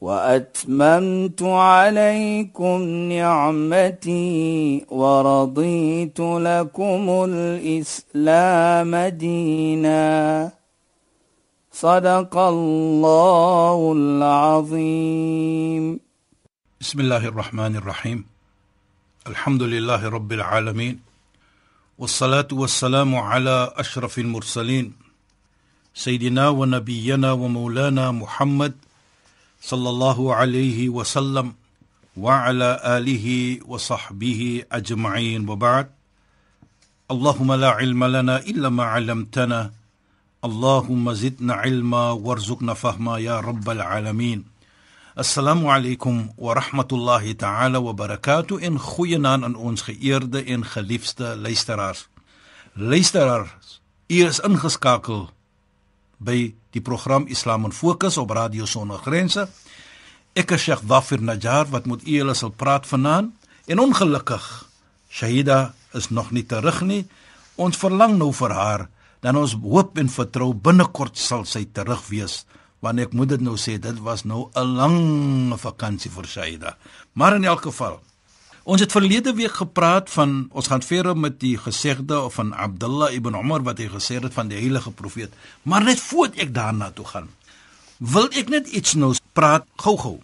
وأتممت عليكم نعمتي ورضيت لكم الإسلام دينا. صدق الله العظيم. بسم الله الرحمن الرحيم. الحمد لله رب العالمين. والصلاة والسلام على أشرف المرسلين. سيدنا ونبينا ومولانا محمد صلى الله عليه وسلم وعلى آله وصحبه أجمعين. وبعد اللهم لا علم لنا إلا ما علمتنا. اللهم زدنا علما وارزقنا فهما يا رب العالمين. السلام عليكم ورحمة الله تعالى وبركاته. goeienaand aan ons geëerde en geliefde luisteraars luisteraars u is ingeskakel by die program Islam in Fokus op Radio Sonder Grense. Ek is Sheikh Dafir Najjar wat met u julle sal praat vanaand. En ongelukkig, Shahida is nog nie terug nie. Ons verlang nou vir haar. Dan ons hoop en vertrou binnekort sal sy terug wees. Want ek moet dit nou sê, dit was nou 'n lang vakansie vir Shahida. Maar in elk geval, Ons het verlede week gepraat van ons gaan verder met die gesegde van Abdullah ibn Umar wat hy gesê het van die heilige profeet. Maar net voor ek daarna toe gaan, wil ek net iets nou praat gou-gou.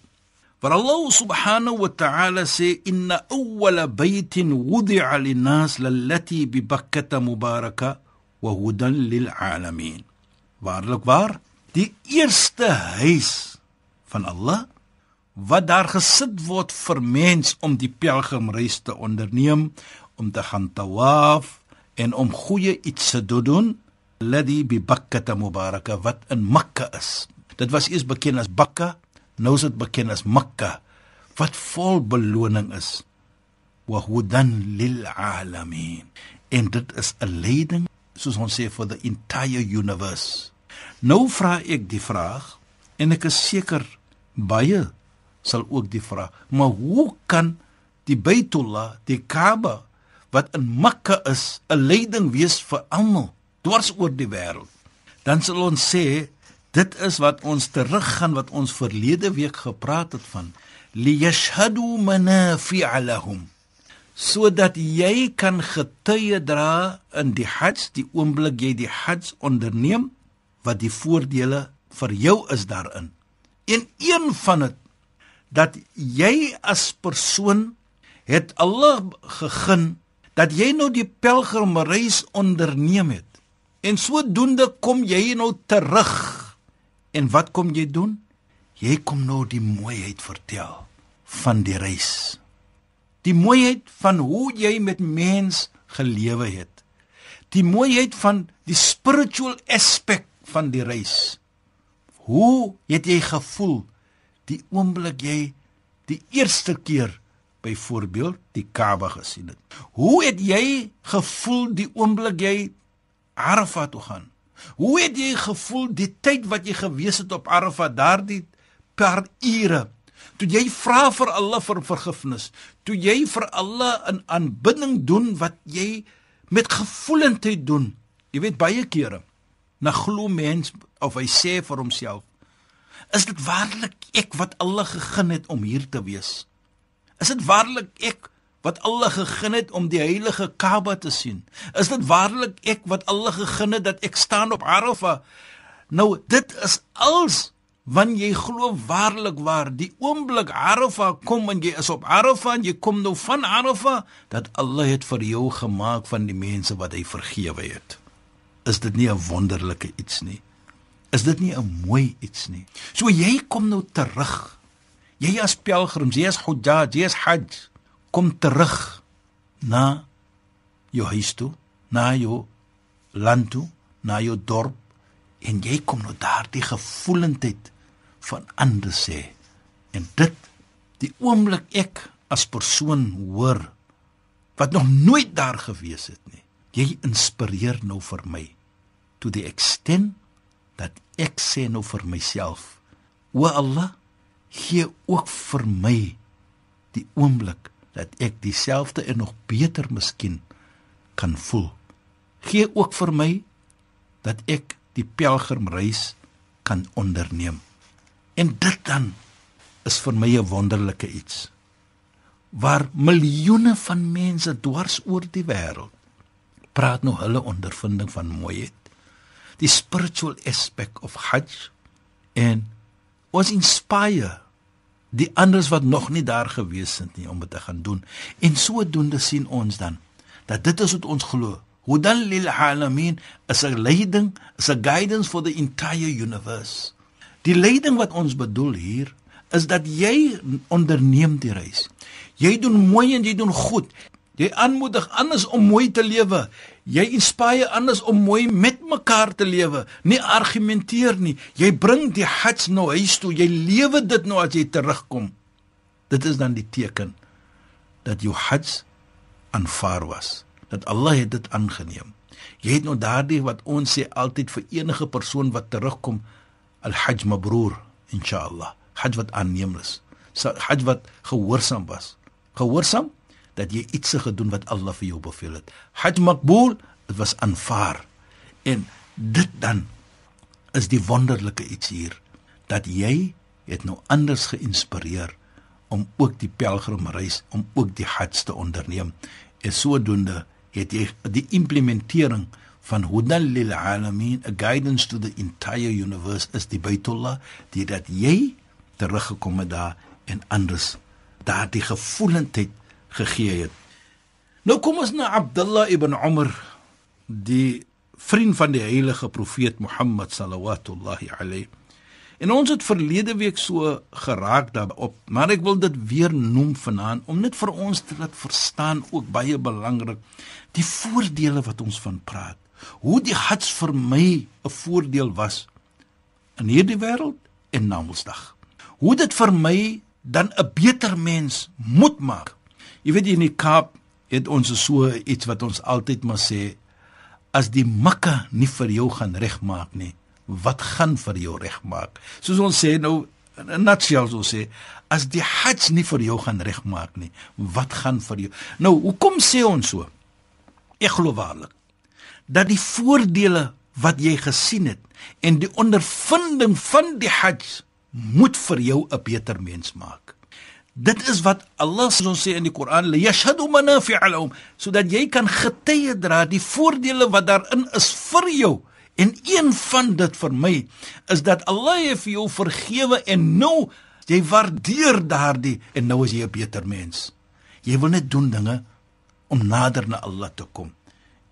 Want Allah subhanahu wa ta'ala sê inna awwala baytin wudi'a lin-nas lallati bi Bakkah mubaraka wa hudan lil-alamin. Waarlik waar? Die eerste huis van Allah wat daar gesit word vir mens om die pelgrimreis te onderneem om te gaan tawaf en om goeie iets te doen ladi bi bakkah mubaraka wat in makka is. Dit was eers bekend as bakka nou is dit bekend as makka wat vol beloning is. Wa hudan lil alamin. En dit is 'n leiding soos ons sê for the entire universe. Nou vra ek die vraag en ek is seker baie sal ook die vraag, maar hoe kan die Baitullah, die Kaaba wat in Mekka is, 'n leiding wees vir almal dwars oor die wêreld? Dan sal ons sê dit is wat ons teruggaan wat ons verlede week gepraat het van li yashhadu manafi'a lahum sodat jy kan getuie dra in die Hajj die oomblik jy die Hajj onderneem wat die voordele vir jou is daarin. En een van dit dat jy as persoon het Allah gegun dat jy nou die pelgrimreis onderneem het. En sodoende kom jy nou terug. En wat kom jy doen? Jy kom nou die mooiheid vertel van die reis. Die mooiheid van hoe jy met mens gelewe het. Die mooiheid van die spiritual aspek van die reis. Hoe het jy gevoel? Die oomblik jy die eerste keer byvoorbeeld die Kaaba gesien het. Hoe het jy gevoel die oomblik jy Arafat toe gaan? Hoe het jy gevoel die tyd wat jy gewees het op Arafat daardie paar ure? Toe jy vra vir Allah vir vergifnis, toe jy vir Allah 'n aanbidding doen wat jy met gevoelendheid doen. Jy weet baie kere na glo mens of hy sê vir homself Is dit waarlik ek wat Allah gegeen het om hier te wees? Is dit waarlik ek wat Allah gegeen het om die heilige Kaaba te sien? Is dit waarlik ek wat Allah gegeen het dat ek staan op Arafah? Nou dit is als wanneer jy glo waarlik waar die oomblik Arafah kom en jy is op Arafah en jy kom nou van Arafah dat Allah het vir jou gemaak van die mense wat hy vergewe het. Is dit nie 'n wonderlike iets nie? Is dit nie 'n mooi iets nie? So jy kom nou terug. Jy as pelgrim, jy as hujjaj, jy as hajj, kom terug na jou huis toe, na jou land toe, na jou dorp en jy kom nou daardie gevoelendheid van ander sê. En dit die oomblik ek as persoon hoor wat nog nooit daar gewees het nie. Jy inspireer nou vir my to the extent dat ek sê nou vir myself, o Allah, gee ook vir my die oomblik dat ek dieselfde en nog beter miskien kan voel. Gee ook vir my dat ek die pelgrimreis kan onderneem. En dit dan is vir my 'n wonderlike iets. Waar miljoene van mense dwars oor die wêreld praat nou hulle ondervinding van mooiheid. Die spiritual aspect of Hajj en was inspire die anders wat nog nie daar gewees het nie om dit te gaan doen. En sodoende sien ons dan dat dit is wat ons glo. Hudan lil alamin is 'n leiding, is 'n guidance for the entire universe. Die leiding wat ons bedoel hier is dat jy onderneem die reis. Jy doen mooi en jy doen goed. Jy aanmoedig anders om mooi te lewe. Jy inspireer anders om mooi met mekaar te lewe. Nie argumenteer nie. Jy bring die hajj nou huis toe. Jy lewe dit nou as jy terugkom. Dit is dan die teken dat jou hajj aanvaar was. Dat Allah het dit aangeneem. Jy het nou daardie wat ons sê altyd vir enige persoon wat terugkom al-hajj mabrur inshallah. Hajj wat aanneem is. Hajj wat gehoorsaam was. Gehoorsaam dat jy iets se gedoen wat Allah vir jou beveel het. Hajj makbul, dit was aanvaar. En dit dan is die wonderlike iets hier dat jy het nou anders geïnspireer om ook die pelgrimreis om ook die hajj te onderneem. En sodoende het jy die implementering van hudan lil alamin a guidance to the entire universe is die baitullah die dat jy teruggekom het daar en anders daardie gevoelendheid gegee het. Nou kom ons na Abdullah ibn Umar, die vriend van die heilige profeet Mohammed sallallahu alayhi. En ons het verlede week so geraak daarop, maar ek wil dit weer noem vanaand om net vir ons te laat verstaan ook baie belangrik die voordele wat ons van praat. Hoe die hajj vir my 'n voordeel was in hierdie wêreld en na Mondsdag. Hoe dit vir my dan 'n beter mens moet maak. Jy weet in die Kaap het ons so iets wat ons altyd maar sê as die Mekka nie vir jou gaan regmaak nie, wat gaan vir jou regmaak? Soos ons sê nou in nutshell so sê as die Hajj nie vir jou gaan regmaak nie, wat gaan vir jou? Nou, hoekom sê ons so? Ek glo waarlik dat die voordele wat jy gesien het en die ondervinding van die Hajj moet vir jou 'n beter mens maak. Dit is wat Allah sê in die Koran, "La yashhadu manafi'a lahum," sodat jy kan getuie dra die voordele wat daarin is vir jou. En een van dit vir my is dat Allah het vir jou vergewe en nou jy waardeer daardie en nou is jy 'n beter mens. Jy wil net doen dinge om nader na Allah te kom.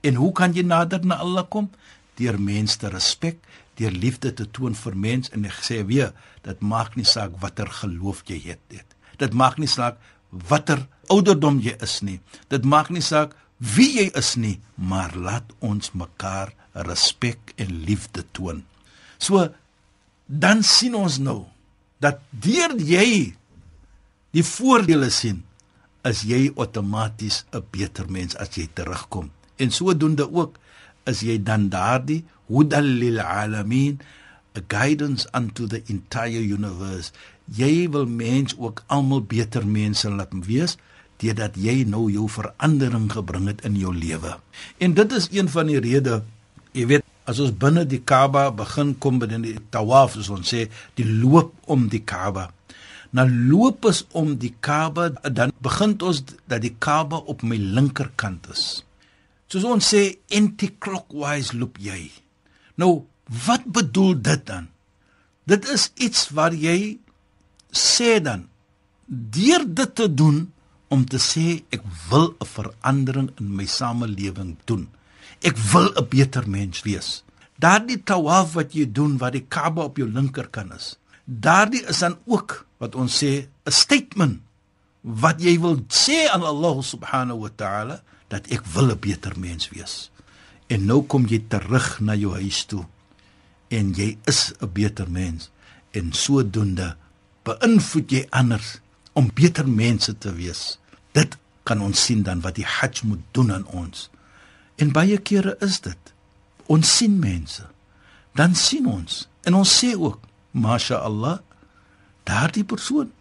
En hoe kan jy nader na Allah kom? Deur mense te respek, deur liefde te toon vir mense en ek sê weer, dit maak nie saak watter geloof jy het nie. Dit maak nie saak watter ouderdom jy is nie. Dit maak nie saak wie jy is nie, maar laat ons mekaar respek en liefde toon. So dan sien ons nou dat deur jy die voordele sien, is jy outomaties 'n beter mens as jy terugkom. En sodoende ook is jy dan daardie hudal lil alamin a guidance unto the entire universe jy wil mens ook almal beter mense laat wees deurdat jy nou jou verandering gebring het in jou lewe. En dit is een van die redes, jy weet, as ons binne die Kaaba begin kom binne die tawaf, soos ons sê, die loop om die Kaaba. Nou loop ons om die Kaaba, dan begin ons dat die Kaaba op my linkerkant is. Soos ons sê anti-clockwise loop jy. Nou, wat bedoel dit dan? Dit is iets waar jy sê dan deur dit te doen om te sê ek wil 'n verandering in my samelewing doen. Ek wil 'n beter mens wees. Daardie tawaf wat jy doen wat die Kaaba op jou linkerkant is. Daardie is dan ook wat ons sê 'n statement wat jy wil sê aan Allah subhanahu wa ta'ala dat ek wil 'n beter mens wees. En nou kom jy terug na jou huis toe en jy is 'n beter mens en sodoende beïnvloed jy anders om beter mense te wees. Dit kan ons sien dan wat die Hajj moet doen aan ons. En baie kere is dit. Ons sien mense. Dan sien ons en ons sê ook, "Masha Allah, daardie persoon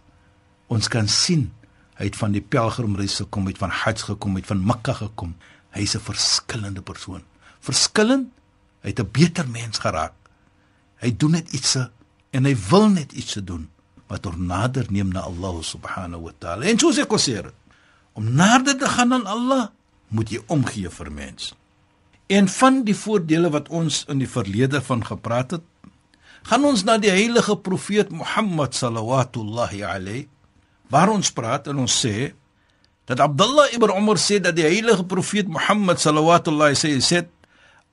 ons kan sien hy het van die pelgrimreis gekom, het van Hajj gekom, het van Mekka gekom. Hy's 'n verskillende persoon. Verskillend, hy het 'n beter mens geraak. Hy doen net iets en hy wil net iets doen wat hom nader neem na Allah subhanahu wa ta'ala. En soos ek gesê het, om nader te gaan aan Allah, moet jy omgee vir mens. En van die voordele wat ons in die verlede van gepraat het, gaan ons na die heilige profeet Mohammed sallallahu alayhi waar ons praat en ons sê dat Abdullah ibn Umar sê dat die heilige profeet Mohammed sallallahu alayhi sê sê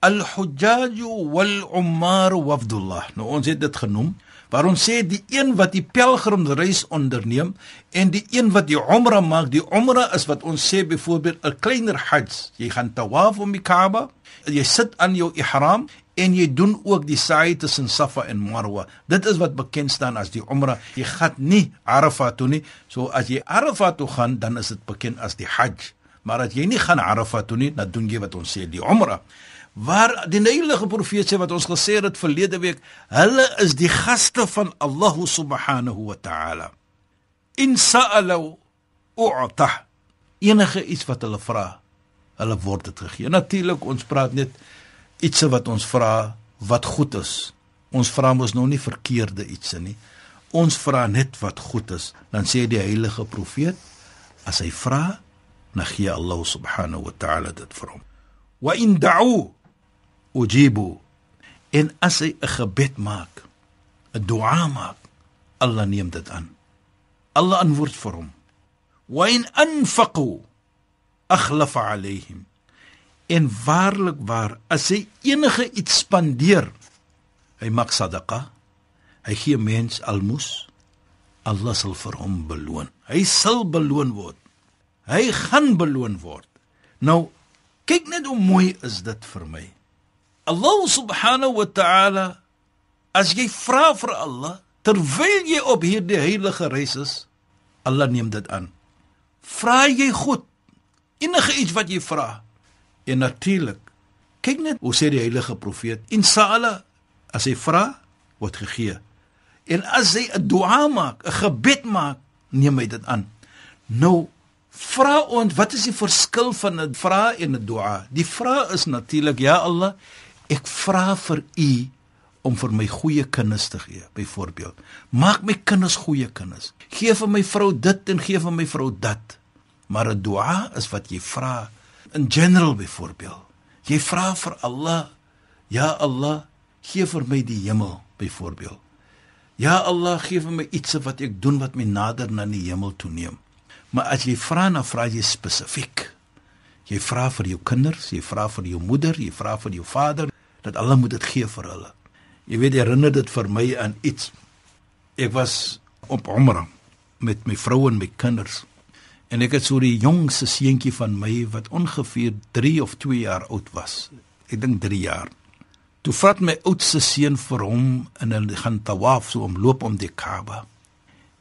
al-hujjaj wal-ummar wafdullah. Nou ons het dit genoem waar ons sê die een wat die pelgrimsreis onderneem en die een wat die umra maak, die umra is wat ons sê byvoorbeeld 'n kleiner hajj. Jy gaan tawaf om die Kaaba, jy sit aan jou ihram en jy doen ook die sa'i tussen Safa en Marwa. Dit is wat bekend staan as die umra. Jy gaan nie Arafat toe nie. So as jy Arafat toe gaan, dan is dit bekend as die hajj. Maar as jy nie gaan Arafat toe nie, dan doen jy wat ons sê die umra waar die heilige profeet sê wat ons gesê het verlede week, hulle is die gaste van Allah subhanahu wa ta'ala. In sa'alu u'ta enige iets wat hulle vra, hulle word dit gegee. Natuurlik ons praat net iets wat ons vra wat goed is. Ons vra mos nou nie verkeerde iets nie. Ons vra net wat goed is. Dan sê die heilige profeet as hy vra, dan gee Allah subhanahu wa ta'ala dit vir hom. In da'u ujibu. En as hy 'n gebed maak 'n dua maak Allah neem dit aan. Allah antwoord vir hom. Wa in anfaqu akhlaf alayhim. En waarlik waar as hy enige iets spandeer hy maak sadaqa hy gee mens almus Allah sal vir hom beloon. Hy sal beloon word. Hy gaan beloon word. Nou kyk net hoe mooi is dit vir my Allah subhanahu wa ta'ala as jy vra vir Allah terwyl jy op hierdie heilige reis is Allah neem dit aan. Vra jy goed enige iets wat jy vra en natuurlik kyk net hoe sê die heilige profeet inshallah as hy vra word gegee. En as hy 'n dua maak 'n gebed maak neem hy dit aan. Nou vra ons wat is die verskil van 'n vra en 'n dua? Die vra is natuurlik ja Allah Ek vra vir u om vir my goeie kinders te gee, byvoorbeeld. Maak my kinders goeie kinders. Gee vir my vrou dit en gee vir my vrou dat. Maar 'n dua is wat jy vra in general byvoorbeeld. Jy vra vir Allah, ja Allah, gee vir my die hemel byvoorbeeld. Ja Allah, gee vir my iets wat ek doen wat my nader na die hemel toe neem. Maar as jy vra na vra jy spesifiek. Jy vra vir jou kinders, jy vra vir jou moeder, jy vra vir jou vader, dat Allah moet dit gee vir hulle. Jy weet herinner dit vir my aan iets. Ek was op Umrah met my vrou en my kinders. En ek het so die jongste seentjie van my wat ongeveer 3 of 2 jaar oud was. Ek dink 3 jaar. Toe vat my oudste seun vir hom en hulle gaan tawaf so omloop om die Kaaba.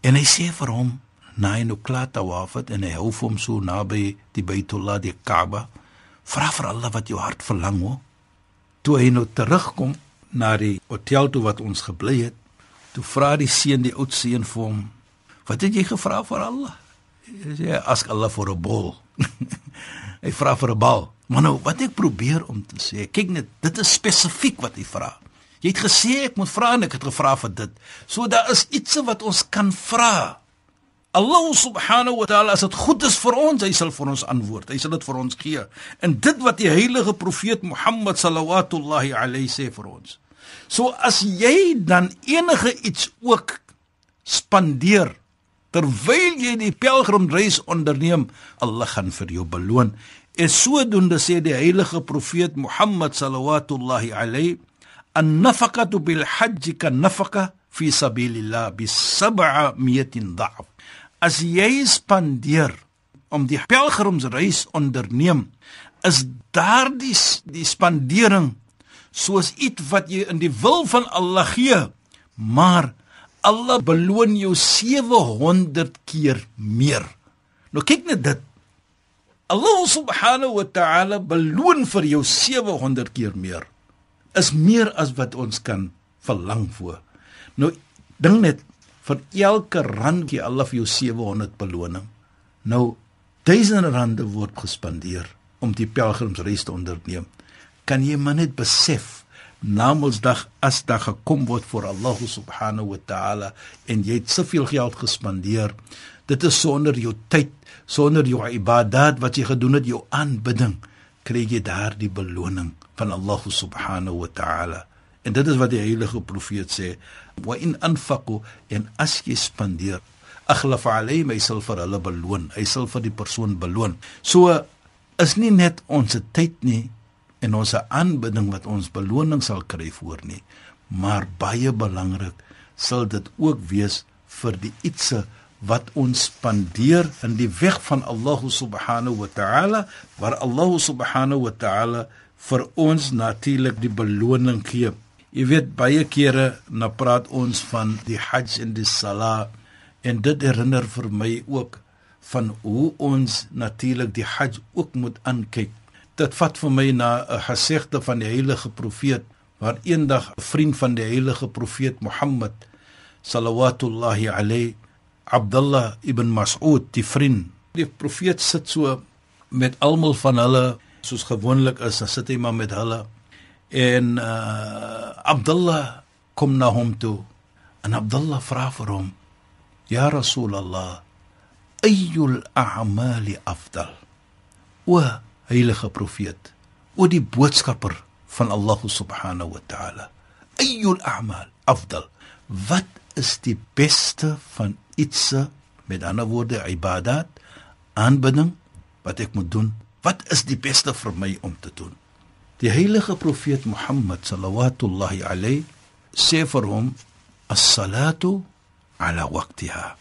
En hy sê vir hom, "Na nou klaar tawaf het en hy hou hom so naby die Baitullah die Kaaba. Vra vir Allah wat jou hart verlang hoor." Toe hy nou terugkom na die hotel toe wat ons gebly het, toe vra die seun die oud seun vir hom: "Wat het jy gevra vir Allah?" Hy sê: "Ask Allah for a ball." hy vra vir 'n bal. Maar nou, wat ek probeer om te sê, kyk net, dit is spesifiek wat hy vra. Jy het gesê ek moet vra en ek het gevra vir dit. So daar is iets wat ons kan vra. Allah subhanahu wa ta'ala as dit goed is vir ons, hy sal vir ons antwoord. Hy sal dit vir ons gee. En dit wat die heilige profeet Mohammed sallallahu alayhi sê vir ons. So as jy dan enige iets ook spandeer terwyl jy die pelgrimreis onderneem, Allah gaan vir jou beloon. En sodoende sê die heilige profeet Mohammed sallallahu alayhi an-nafaqatu bil hajj kan nafaqa fi sabilillah bi 700 dha'f as jy spandeer om die pelgrimsreis onderneem is daardie die spandering soos iets wat jy in die wil van Allah gee maar Allah beloon jou 700 keer meer. Nou kyk net dit. Allah subhanahu wa ta'ala beloon vir jou 700 keer meer. Is meer as wat ons kan verlang voor. Nou dink net vir elke rand gee Allah vir jou 700 beloning. Nou duisende rande word gespandeer om die pelgrimsreis te onderneem. Kan jy maar net besef Namedsdag as dag gekom word vir Allah subhanahu wa ta'ala en jy het soveel geld gespandeer. Dit is sonder jou tyd, sonder jou ibadat wat jy gedoen het, jou aanbidding, kry jy daardie beloning van Allah subhanahu wa ta'ala. En dit is wat die heilige profeet sê, wa in anfaqu en as jy spandeer, aghlaf alayhi my sal vir hulle beloon. Hy sal vir die persoon beloon. So is nie net ons tyd nie en ons aanbidding wat ons beloning sal kry voor nie maar baie belangrik sal dit ook wees vir die ietsie wat ons spandeer in die weg van Allah subhanahu wa ta'ala waar Allah subhanahu wa ta'ala vir ons natuurlik die beloning gee jy weet baie kere na praat ons van die hajj en die salat en dit herinner vir my ook van hoe ons natuurlik die hajj ook moet aankyk. Dit vat vir my na 'n gesegde van die heilige profeet waar eendag 'n vriend van die heilige profeet Mohammed sallallahu alayhi Abdullah ibn Mas'ud die vriend die profeet sit so met almal van hulle soos gewoonlik is dan sit hy maar met hulle en uh, Abdullah kom na hom toe. En Abdullah vra vir hom ja rasulullah ayyul a'mali afdal? Wa heilige profeet o die boodskapper van Allah subhanahu wa ta'ala ayyul a'mal afdal? Wat is die beste van iets met ander woorde ibadat aanbidding wat ek moet doen? Wat is die beste vir my om te doen die heilige profeet Mohammed sallallahu alayhi sê vir hom as-salatu ala waqtiha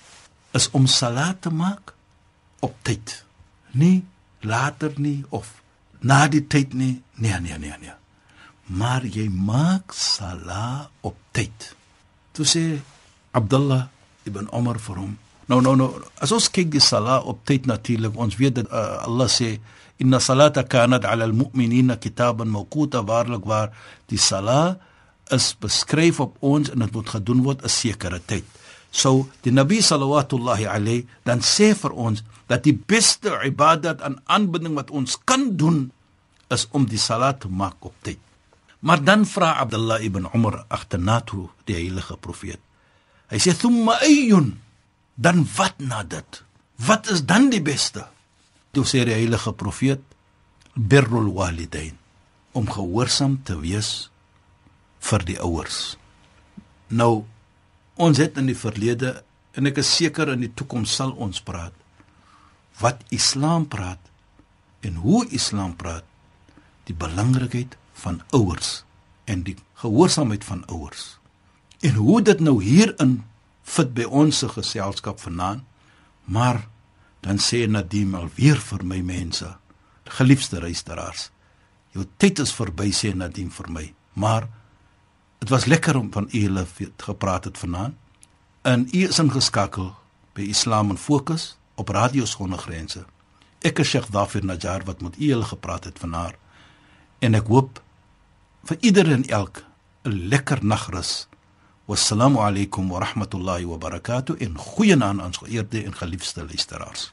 is om salat te maak op tyd nie later nie of na die tyd nie. Nee, nee, nee, nee. Maar jy maak sala op tyd. Toe sê Abdullah ibn Umar vir hom. Nou, nou, nou, as ons kyk die sala op tyd natuurlik, ons weet dat uh, Allah sê inna salata kanat ala almu'minina kitaban mawquta waarlik waar die sala is beskryf op ons en dit moet gedoen word 'n sekere tyd. So die Nabi sallallahu alayhi dan sê vir ons dat die beste ibadat en aanbidding wat ons kan doen is om die salat te maak op tyd. Maar dan vra Abdullah ibn Umar agterna toe die heilige profeet. Hy sê thumma ayyun dan wat na dit? Wat is dan die beste? Toe sê die heilige profeet birrul walidain om gehoorsaam te wees vir die ouers. Nou Ons het in die verlede en ek is seker in die toekoms sal ons praat wat Islam praat en hoe Islam praat die belangrikheid van ouers en die gehoorsaamheid van ouers. En hoe dit nou hierin fit by ons se geselskap vanaand. Maar dan sê Nadim alweer vir my mense, geliefde luisteraars, jou tyd is verby sê Nadim vir my. Maar Dit was lekker om van u hulle gepraat het vanaand. En u is ingeskakel by Islam en Fokus op Radio Sonder Grense. Ek is Sheikh Dafir Najjar wat met u hulle gepraat het vanaand. En ek hoop vir ieder en elk 'n lekker nagrus. Wassalamu alaykum wa rahmatullahi wa barakatuh in goeie naam aan geëerde en geliefde luisteraars.